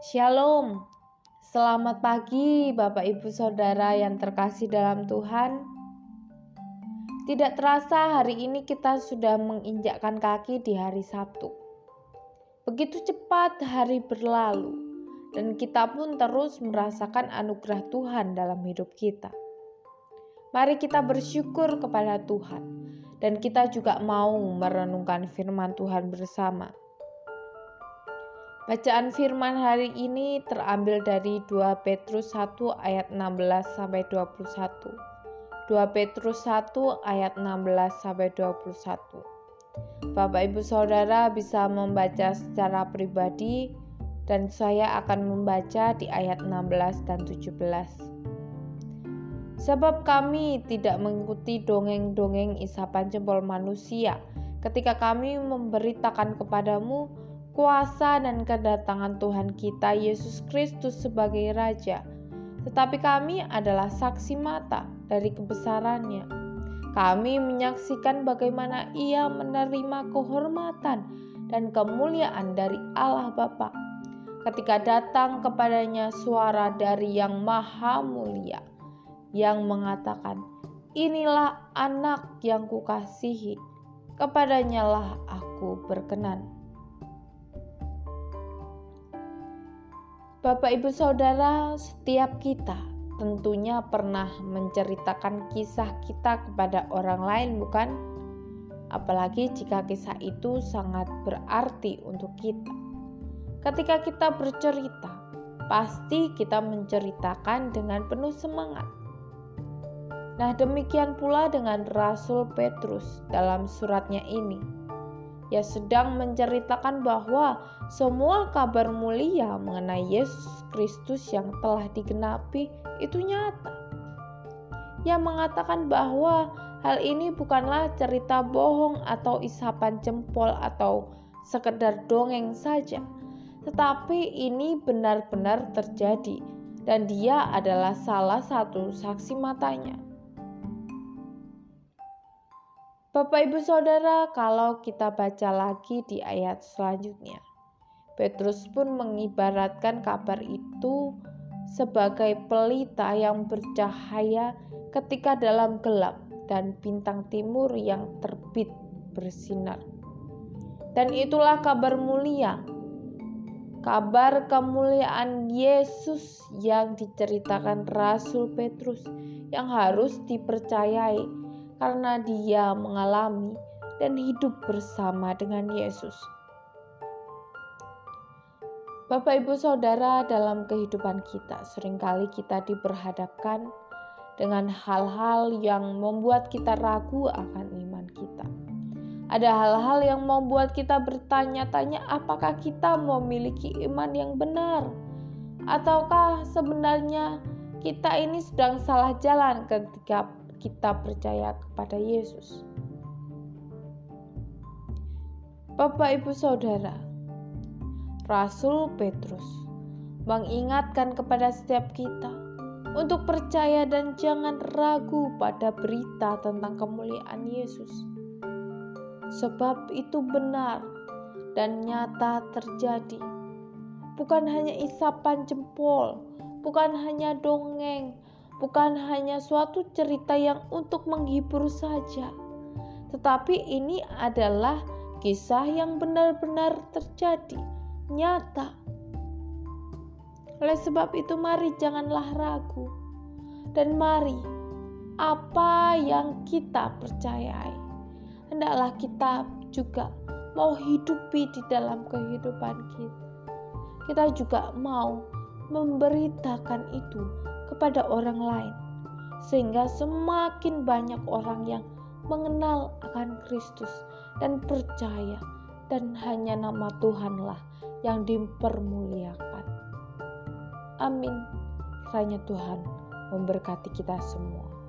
Shalom, selamat pagi Bapak Ibu Saudara yang terkasih dalam Tuhan. Tidak terasa hari ini kita sudah menginjakkan kaki di hari Sabtu. Begitu cepat hari berlalu dan kita pun terus merasakan anugerah Tuhan dalam hidup kita. Mari kita bersyukur kepada Tuhan dan kita juga mau merenungkan firman Tuhan bersama. Bacaan firman hari ini terambil dari 2 Petrus 1 ayat 16 sampai 21. 2 Petrus 1 ayat 16 sampai 21. Bapak Ibu Saudara bisa membaca secara pribadi dan saya akan membaca di ayat 16 dan 17. Sebab kami tidak mengikuti dongeng-dongeng isapan jempol manusia ketika kami memberitakan kepadamu kuasa dan kedatangan Tuhan kita Yesus Kristus sebagai Raja, tetapi kami adalah saksi mata dari kebesarannya. Kami menyaksikan bagaimana Ia menerima kehormatan dan kemuliaan dari Allah Bapa ketika datang kepadanya suara dari Yang Maha Mulia yang mengatakan, "Inilah anak yang kukasihi, kepadanya lah aku berkenan." Bapak, ibu, saudara, setiap kita tentunya pernah menceritakan kisah kita kepada orang lain, bukan? Apalagi jika kisah itu sangat berarti untuk kita. Ketika kita bercerita, pasti kita menceritakan dengan penuh semangat. Nah, demikian pula dengan Rasul Petrus dalam suratnya ini ia sedang menceritakan bahwa semua kabar mulia mengenai Yesus Kristus yang telah digenapi itu nyata. Ia mengatakan bahwa hal ini bukanlah cerita bohong atau isapan jempol atau sekedar dongeng saja, tetapi ini benar-benar terjadi dan dia adalah salah satu saksi matanya. Bapak Ibu Saudara, kalau kita baca lagi di ayat selanjutnya, Petrus pun mengibaratkan kabar itu sebagai pelita yang bercahaya ketika dalam gelap dan bintang timur yang terbit bersinar. Dan itulah kabar mulia, kabar kemuliaan Yesus yang diceritakan Rasul Petrus yang harus dipercayai karena dia mengalami dan hidup bersama dengan Yesus. Bapak, ibu, saudara, dalam kehidupan kita, sering kali kita diperhadapkan dengan hal-hal yang membuat kita ragu akan iman kita. Ada hal-hal yang membuat kita bertanya-tanya, apakah kita memiliki iman yang benar, ataukah sebenarnya kita ini sedang salah jalan ketika kita percaya kepada Yesus. Bapak, ibu, saudara, Rasul Petrus mengingatkan kepada setiap kita untuk percaya dan jangan ragu pada berita tentang kemuliaan Yesus, sebab itu benar dan nyata terjadi. Bukan hanya isapan jempol, bukan hanya dongeng, bukan hanya suatu cerita yang untuk menghibur saja, tetapi ini adalah kisah yang benar-benar terjadi, nyata. Oleh sebab itu, mari janganlah ragu, dan mari apa yang kita percayai, hendaklah kita juga mau hidupi di dalam kehidupan kita. Kita juga mau memberitakan itu kepada orang lain, sehingga semakin banyak orang yang mengenal akan Kristus dan percaya, dan hanya nama Tuhanlah yang dipermuliakan. Amin. Kiranya Tuhan memberkati kita semua.